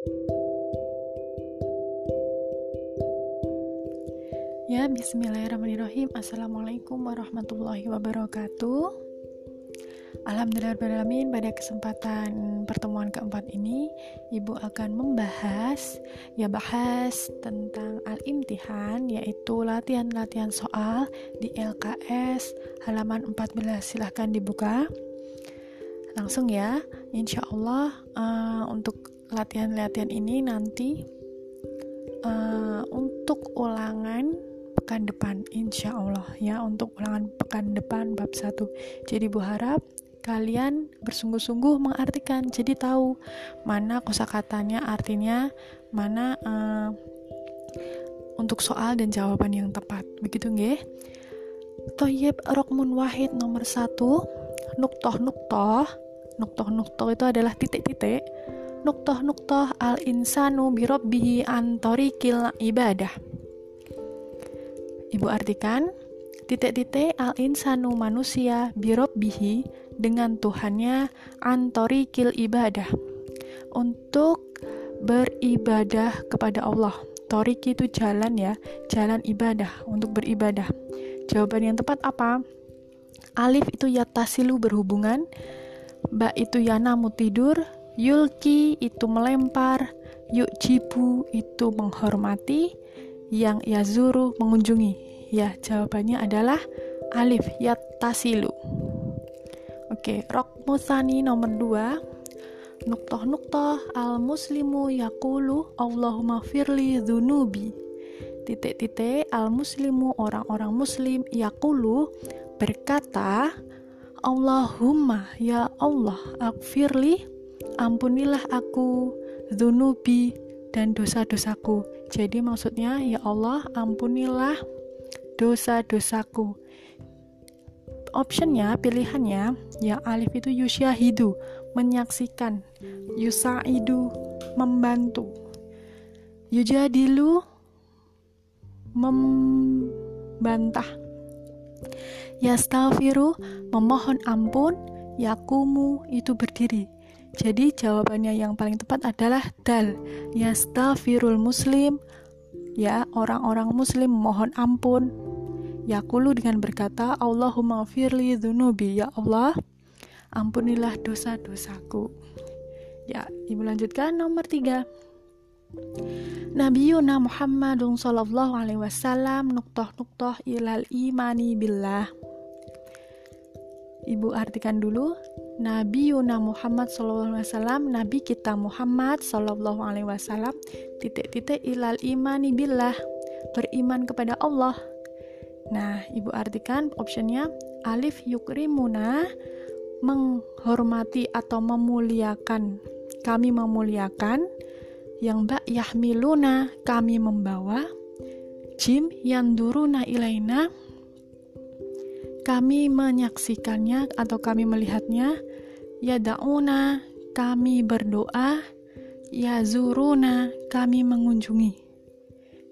Ya, bismillahirrahmanirrahim. Assalamualaikum warahmatullahi wabarakatuh. Alhamdulillahirrahmanirrahim pada kesempatan pertemuan keempat ini Ibu akan membahas ya bahas tentang al-imtihan yaitu latihan-latihan soal di LKS halaman 14 silahkan dibuka langsung ya insya Allah uh, untuk latihan-latihan ini nanti uh, untuk ulangan pekan depan insya Allah ya untuk ulangan pekan depan bab 1 jadi Bu harap kalian bersungguh-sungguh mengartikan jadi tahu mana kosakatanya artinya mana uh, untuk soal dan jawaban yang tepat. Begitu nggih? Toyib Rokmun Wahid nomor satu. Nuktoh Nuktoh Nuktoh Nuktoh itu adalah titik-titik Nuktoh Nuktoh Al Insanu Birobbihi Antorikil Ibadah Ibu artikan, titik-titik al-insanu manusia bihi dengan Tuhannya antori kil ibadah untuk beribadah kepada Allah. Toriki itu jalan ya, jalan ibadah untuk beribadah. Jawaban yang tepat apa? Alif itu yatasilu berhubungan, ba itu yanamu tidur, yulki itu melempar, yuk jibu itu menghormati, yang yazuru mengunjungi? Ya, jawabannya adalah alif yattasilu. Oke, rok musani nomor 2. Nuktoh nuktoh al muslimu yakulu Allahumma firli dhunubi titik-titik al muslimu orang-orang muslim yakulu berkata Allahumma ya Allah akfirli ampunilah aku dhunubi dan dosa-dosaku. Jadi maksudnya ya Allah ampunilah dosa-dosaku. Optionnya, pilihannya, yang alif itu yusyahidu, menyaksikan. Yusaidu, membantu. Yujadilu, membantah. Yastaghfiru, memohon ampun. Yakumu, itu berdiri. Jadi jawabannya yang paling tepat adalah dal. Yastaghfirul muslim ya orang-orang muslim mohon ampun. Yakulu dengan berkata Allahumma firli dhunubi ya Allah ampunilah dosa-dosaku. Ya, Ibu lanjutkan nomor tiga. Nabiuna Muhammadun sallallahu alaihi wasallam nuktoh nuktoh ilal imani billah. Ibu artikan dulu Nabi Yuna Muhammad SAW, Nabi kita Muhammad SAW, titik-titik ilal imani billah, beriman kepada Allah. Nah, ibu artikan optionnya alif yukrimuna, menghormati atau memuliakan. Kami memuliakan. Yang bak yahmiluna, kami membawa. Jim yanduruna ilaina, kami menyaksikannya atau kami melihatnya ya dauna kami berdoa ya zuruna kami mengunjungi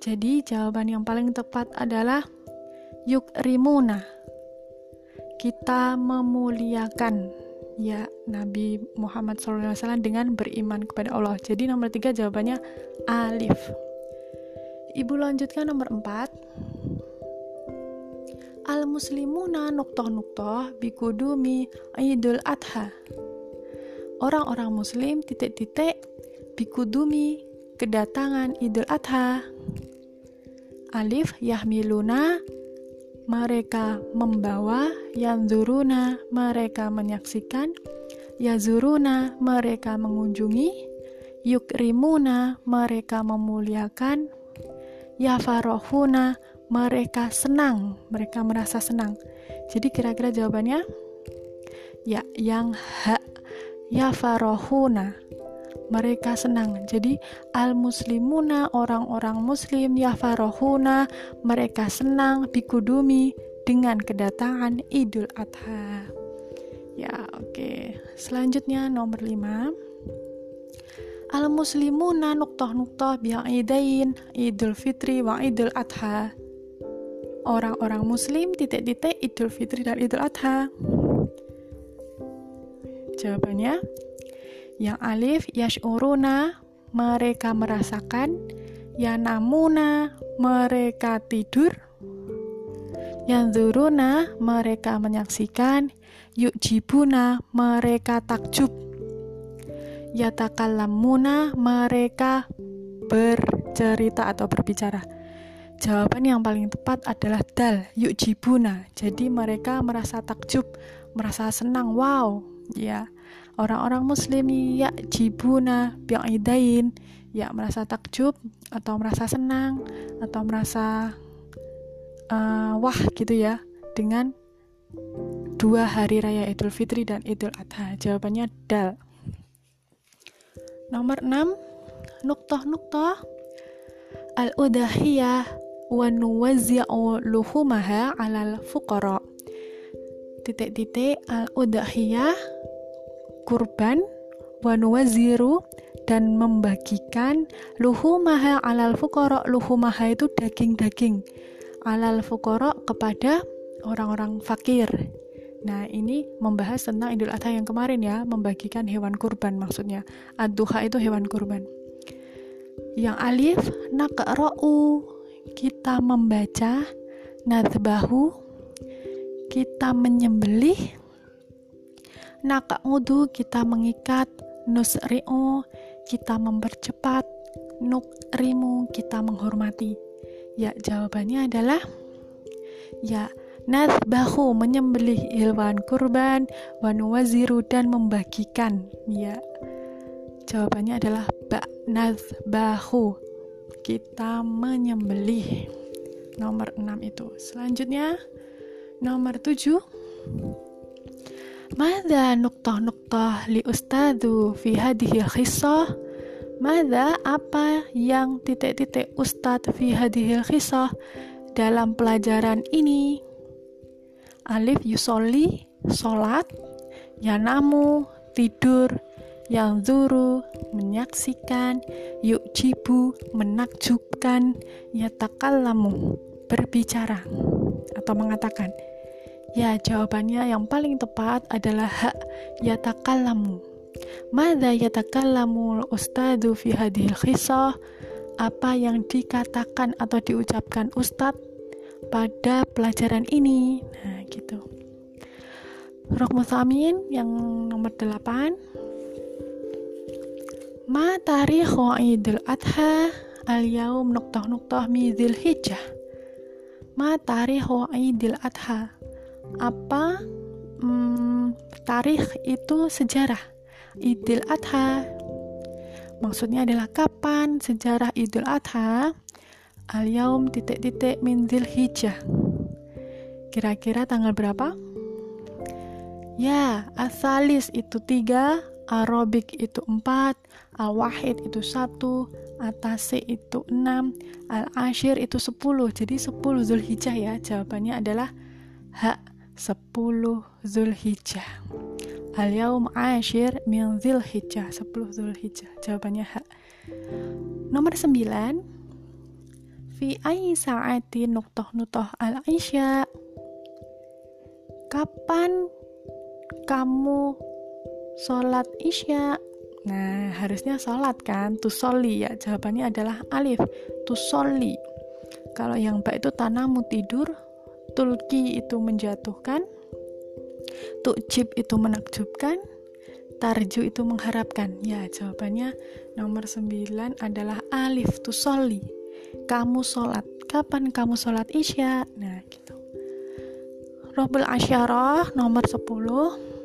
jadi jawaban yang paling tepat adalah yuk rimuna kita memuliakan ya Nabi Muhammad SAW dengan beriman kepada Allah. Jadi nomor tiga jawabannya alif. Ibu lanjutkan nomor empat al muslimuna nuktoh nuktoh bikudumi idul adha. Orang-orang muslim titik-titik bikudumi kedatangan idul adha. Alif yahmiluna mereka membawa yang zuruna mereka menyaksikan yazuruna mereka mengunjungi yukrimuna mereka memuliakan yafarohuna mereka senang, mereka merasa senang. Jadi kira-kira jawabannya ya yang ha ya farohuna mereka senang. Jadi al muslimuna orang-orang muslim ya farohuna mereka senang bikudumi dengan kedatangan Idul Adha. Ya, oke. Okay. Selanjutnya nomor 5 Al muslimuna nuktoh nuktoh bi'idain Idul Fitri wa Idul Adha orang-orang muslim titik-titik Idul Fitri dan Idul Adha? Jawabannya yang alif yashuruna mereka merasakan. Ya namuna mereka tidur. Yang zuruna mereka menyaksikan. Yuk jibuna mereka takjub. Yatakalamuna mereka bercerita atau berbicara Jawaban yang paling tepat adalah dal, yuk jibuna. Jadi mereka merasa takjub, merasa senang. Wow, ya. Orang-orang muslim ya jibuna bi'idain, ya merasa takjub atau merasa senang atau merasa uh, wah gitu ya dengan dua hari raya Idul Fitri dan Idul Adha. Jawabannya dal. Nomor 6 Nuktoh-nuktoh Al-udahiyah wa nuwazzi'u luhumaha 'alal fuqara. Titik-titik al-udhiyah kurban wa nuwazziru dan membagikan luhumaha 'alal fuqara. Luhumaha itu daging-daging. 'Alal fuqara kepada orang-orang fakir. Nah, ini membahas tentang Idul Adha yang kemarin ya, membagikan hewan kurban maksudnya. Ad-duha itu hewan kurban. Yang alif naqra'u kita membaca nadbahu. Kita menyembelih. Nakamudu kita mengikat. Nusri'u kita mempercepat. Nukrimu kita menghormati. Ya jawabannya adalah ya nadbahu menyembelih ilwan kurban wan waziru dan membagikan. Ya jawabannya adalah ba nadbahu kita menyembelih. Nomor 6 itu. Selanjutnya nomor 7 Mada nuktah-nuktah li ustadu fi hadihi khisah Mada apa yang titik-titik ustad fi hadihi khisah dalam pelajaran ini Alif yusoli, solat Yanamu, tidur yang zuru menyaksikan. Yuk cibu menakjubkan. Yatakallamu berbicara atau mengatakan ya jawabannya yang paling tepat adalah hak yatakallamu Mada yatakallamu ustadu fi hadhil khisah? Apa yang dikatakan atau diucapkan ustadz pada pelajaran ini? Nah gitu. Rokmu yang nomor 8 Ma tarikhu Idul Adha al-yaum nuktah-nuktah midil hijjah. Ma tarikhu Idul Adha. Apa hmm, tarikh itu sejarah Idul Adha. Maksudnya adalah kapan sejarah Idul Adha al-yaum titik-titik min hijjah. Kira-kira tanggal berapa? Ya, asalis itu tiga, Arabik itu 4, Al-Wahid itu 1, Atase itu 6, Al-Ashir itu 10. Jadi 10 Zulhijjah ya. Jawabannya adalah hak 10 Zulhijjah. Al-Yaum Ashir min Zulhijjah, 10 Zulhijjah. Jawabannya hak. Nomor 9. Fi ai saati nuktoh nutoh al-isya. Kapan kamu sholat isya. Nah harusnya sholat kan? Soli ya. Jawabannya adalah alif. Soli kalau yang baik itu tanamu tidur tulki itu menjatuhkan tukjib itu menakjubkan tarju itu mengharapkan. Ya jawabannya nomor 9 adalah alif soli kamu sholat. Kapan kamu sholat isya? Nah gitu. Robul Asyarah nomor 10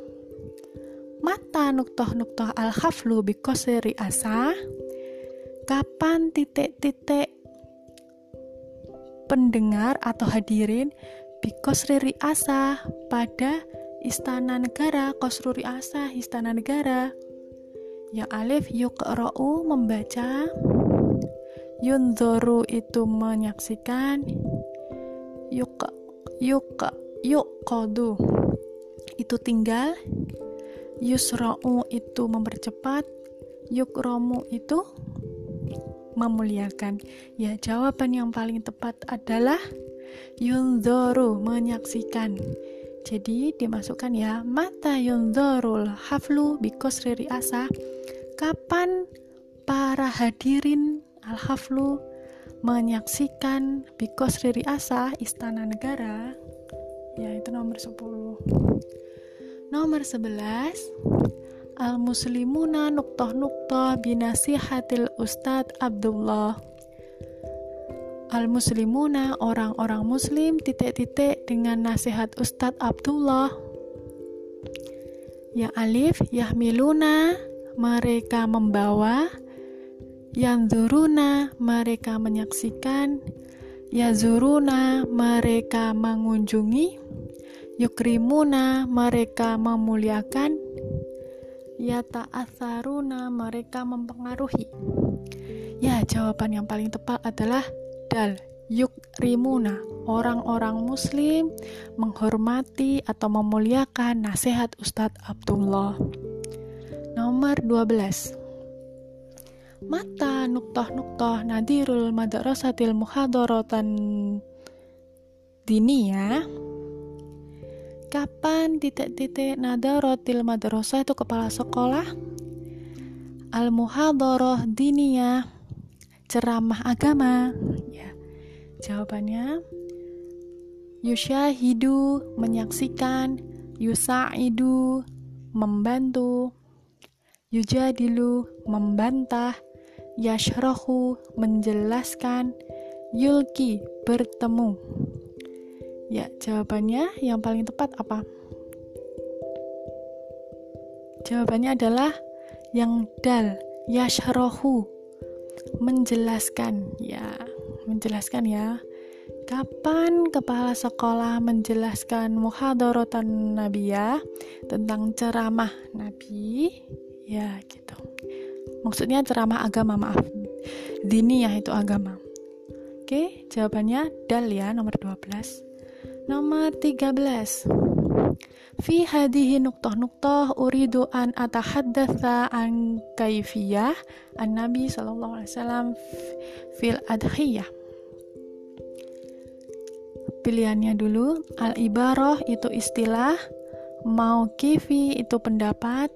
mata nuktoh-nuktoh al-haflu bikosiri asa kapan titik-titik pendengar atau hadirin bikosri asa pada istana negara kosruri asa istana negara? Yang alif yukro'u membaca. Yunzoru itu menyaksikan. Yuk yuk yuk kodu itu tinggal yusra'u itu mempercepat yukromu itu memuliakan. Ya jawaban yang paling tepat adalah yunzoru menyaksikan. Jadi dimasukkan ya mata yunzorul haflu bikosri asa kapan para hadirin al-haflu menyaksikan Bikos Riri Asa Istana Negara? Ya itu nomor 10 nomor 11 Al-Muslimuna Nuktoh Nuktoh Binasihatil Ustadz Abdullah. Al-Muslimuna orang-orang muslim titik-titik dengan nasihat Ustadz Abdullah. Ya alif yahmiluna mereka membawa. Yang zuruna mereka menyaksikan. Yazuruna mereka mengunjungi yukrimuna mereka memuliakan. Yata'atharuna mereka mempengaruhi. Ya jawaban yang paling tepat adalah dal yukrimuna. Orang-orang muslim menghormati atau memuliakan nasihat Ustadz Abdullah. Nomor 12 mata nuktoh nuktoh nadirul madrasatil muhadorotan ya kapan titik-titik nadarotil madrasah itu kepala sekolah? Al muhadoroh diniyah ceramah agama. Ya jawabannya yusyahidu menyaksikan yusaidu membantu yujadilu membantah yashrahu menjelaskan yulki bertemu ya jawabannya yang paling tepat apa? Jawabannya adalah yang dal yashrahu menjelaskan. Ya menjelaskan ya. Kapan kepala sekolah menjelaskan muhadharatan nabiyah tentang ceramah nabi? Ya gitu. Maksudnya ceramah agama maaf. Dini ya itu agama. Oke jawabannya dal ya nomor 12 nomor 13 fi hadihi nuktoh nuktoh uridu an atahaddatha an kaifiyah an nabi sallallahu alaihi wasallam fil adhiyah pilihannya dulu al ibaroh itu istilah mau kifi itu pendapat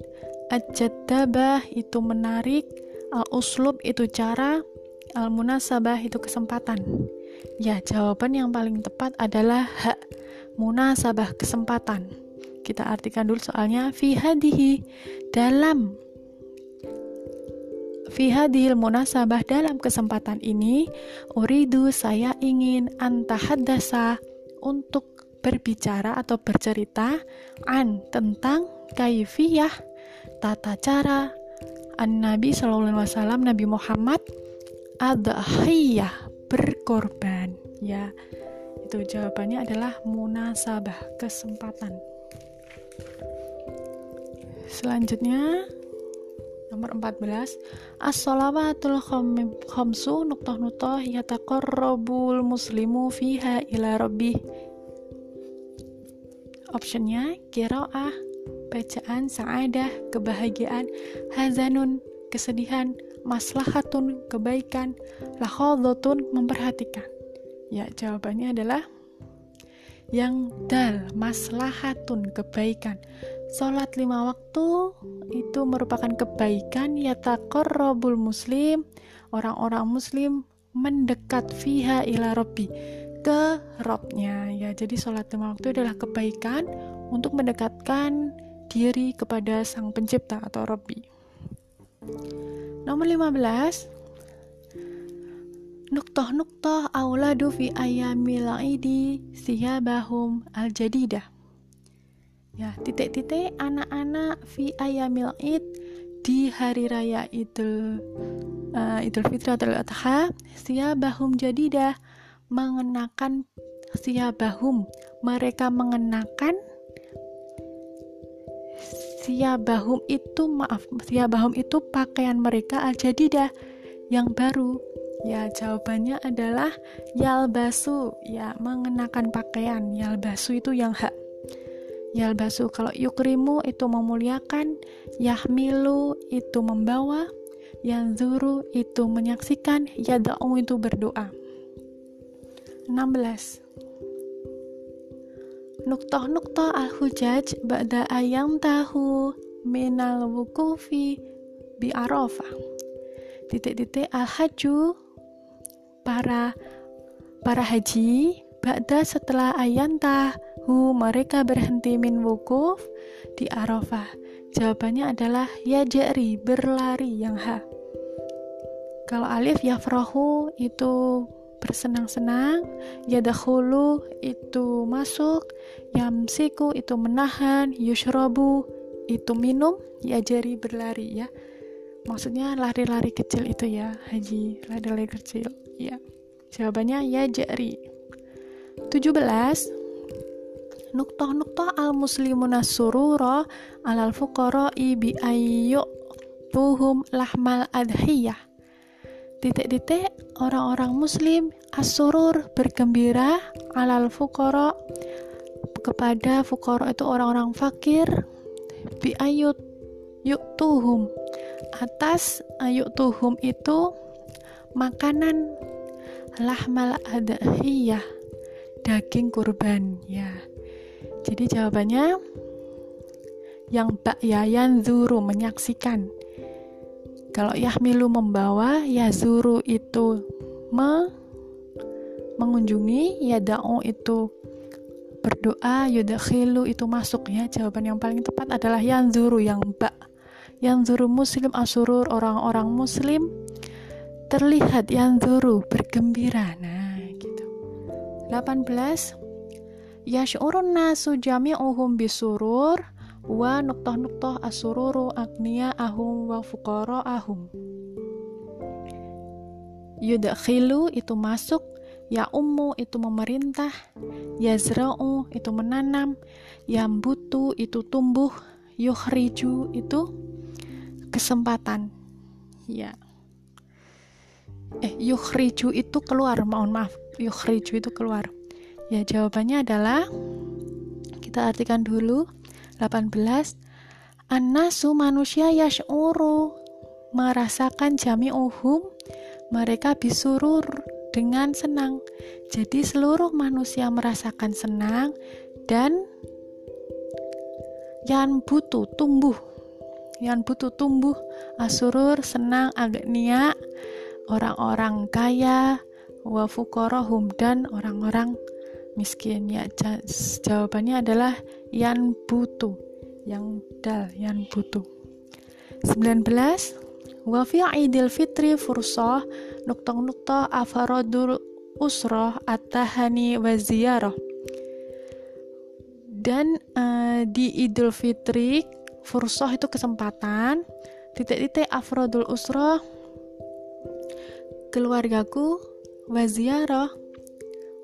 Al-Jaddabah itu menarik, Al-Uslub itu cara, Al-Munasabah itu kesempatan. Ya, jawaban yang paling tepat adalah hak munasabah kesempatan. Kita artikan dulu soalnya fi hadihi dalam fi hadhil munasabah dalam kesempatan ini uridu saya ingin antahadasa untuk berbicara atau bercerita an tentang kaifiyah tata cara An-Nabi Shallallahu Alaihi Wasallam Nabi Muhammad adhiyah berkorban ya. Itu jawabannya adalah munasabah kesempatan. Selanjutnya nomor 14 as-salawatul khamsu nuktah nuktah yataqarrabul muslimu fiha ila rabbih. Optionnya kiraah bacaan sa'adah, kebahagiaan, hazanun, kesedihan, maslahatun, kebaikan, lahodotun, memperhatikan. Ya, jawabannya adalah yang dal, maslahatun, kebaikan. Sholat lima waktu itu merupakan kebaikan yatakorrobul muslim, orang-orang muslim mendekat fiha ila robbi ke robnya ya jadi sholat lima waktu adalah kebaikan untuk mendekatkan diri kepada Sang Pencipta atau Robbi. Nomor 15 Nuktoh nuktoh auladu fi ayamil aidi siyabahum al jadidah Ya, titik-titik anak-anak fi ayamil id di hari raya Idul uh, Idul Fitri atau Adha siyabahum jadidah mengenakan siyabahum mereka mengenakan siabahum itu maaf siabahum itu pakaian mereka al-jadidah yang baru. Ya jawabannya adalah yalbasu ya mengenakan pakaian. Yalbasu itu yang hak. Yalbasu kalau yukrimu itu memuliakan yahmilu itu membawa yanzuru itu menyaksikan yada'u itu berdoa. 16 Nuktoh-nuktoh al-hujaj ba'da ayam tahu minal wukufi bi arafah. titik-titik al-haju para para haji Ba'da setelah ayantah hu mereka berhenti min wukuf di Arafah. Jawabannya adalah ya jari berlari yang ha. Kalau alif ya frohu itu bersenang-senang, ya dahulu itu masuk, yamsiku itu menahan, yushrobu itu minum, ya jari berlari ya. Maksudnya lari-lari kecil itu ya, haji, lari-lari kecil. Ya. Jawabannya ya jari. 17 Nuktah-nuktah al-muslimuna surura alal fuqara'i bi ayyu tuhum lahmal adhiyah Titik-titik orang-orang muslim asurur bergembira alal fuqara kepada fuqara itu orang-orang fakir. Bi ayut yuk tuhum atas ayuk tuhum itu makanan lahmal adhiyah daging kurban ya. Jadi jawabannya yang bak ya yang zuru menyaksikan kalau yahmilu membawa ya zuru itu me mengunjungi ya da'u itu berdoa yudakhilu itu masuk ya. Jawaban yang paling tepat adalah yang zuru yang bak yang zuru muslim asurur orang-orang muslim. Terlihat yang zuru bergembira. Nah 18 Yash'urun nasu jami'uhum bisurur wa nuktah-nuktah asururu agniya ahum wa fukara ahum. Yudakhilu itu masuk. Ya ummu itu memerintah. Yazra'u itu menanam. Yambutu itu tumbuh. Yukhriju itu kesempatan. Ya. Eh yukhriju itu keluar. Mohon maaf yukhriju itu keluar. Ya jawabannya adalah kita artikan dulu 18 Anasu manusia yash'uru merasakan jami uhum mereka bisurur dengan senang. Jadi seluruh manusia merasakan senang dan yang butuh tumbuh. Yang butuh tumbuh asurur senang agak niat orang-orang kaya wa fuqarahum dan orang-orang miskin. Ya jawabannya adalah yang butuh yang dal yang butuh 19 wa fi idil fitri fursah nuktah-nuktah afaradul usrah at-tahani wa ziyarah. Dan uh, di Idul Fitri fursah itu kesempatan titik-titik afrodul usrah keluargaku waziarah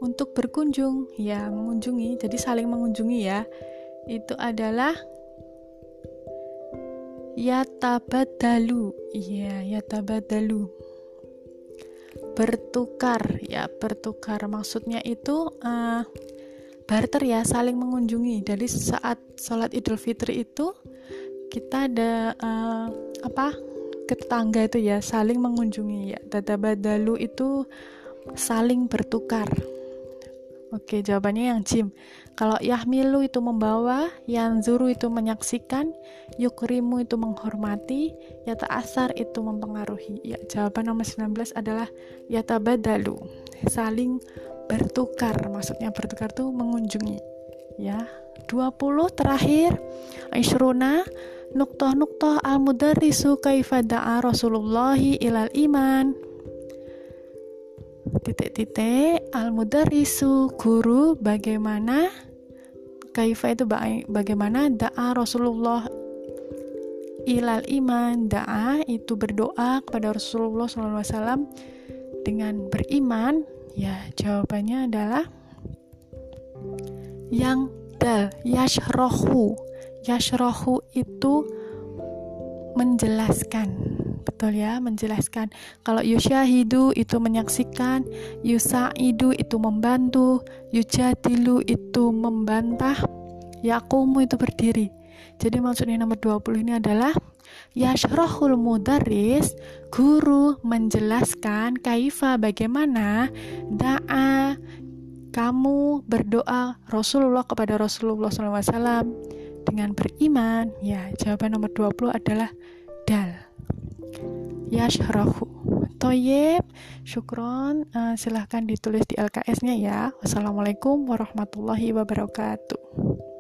untuk berkunjung. Ya mengunjungi. Jadi saling mengunjungi ya. Itu adalah yatabadalu. Iya yatabadalu. Bertukar. Ya bertukar. Maksudnya itu uh, barter ya saling mengunjungi. Jadi saat sholat idul fitri itu kita ada uh, apa ke tetangga itu ya saling mengunjungi. Ya tatabadalu itu saling bertukar. Oke, jawabannya yang jim. Kalau yahmilu itu membawa, yang zuru itu menyaksikan, yukrimu itu menghormati, yata asar itu mempengaruhi. Ya, jawaban nomor 19 adalah yata badalu. Saling bertukar, maksudnya bertukar itu mengunjungi. Ya, 20 terakhir, Aisyuruna, nuktoh-nuktoh al-mudarrisu kaifa da'a Rasulullahi ilal iman titik-titik al mudarisu guru bagaimana? Kaifa itu bagaimana? Da'a Rasulullah ilal iman. Da'a itu berdoa kepada Rasulullah SAW dengan beriman. Ya jawabannya adalah yang dal yashrohu. Yashrohu itu menjelaskan betul ya menjelaskan. Kalau yusyahidu itu menyaksikan yusaidu itu membantu yujadilu itu membantah yakumu itu berdiri. Jadi maksudnya nomor 20 ini adalah Yashrahul mudaris Guru menjelaskan Kaifa bagaimana Da'a Kamu berdoa Rasulullah kepada Rasulullah SAW Dengan beriman. Ya jawaban nomor 20 adalah Dal yashrahu Toyib, syukron. Uh, silahkan ditulis di LKS-nya ya. Wassalamualaikum warahmatullahi wabarakatuh.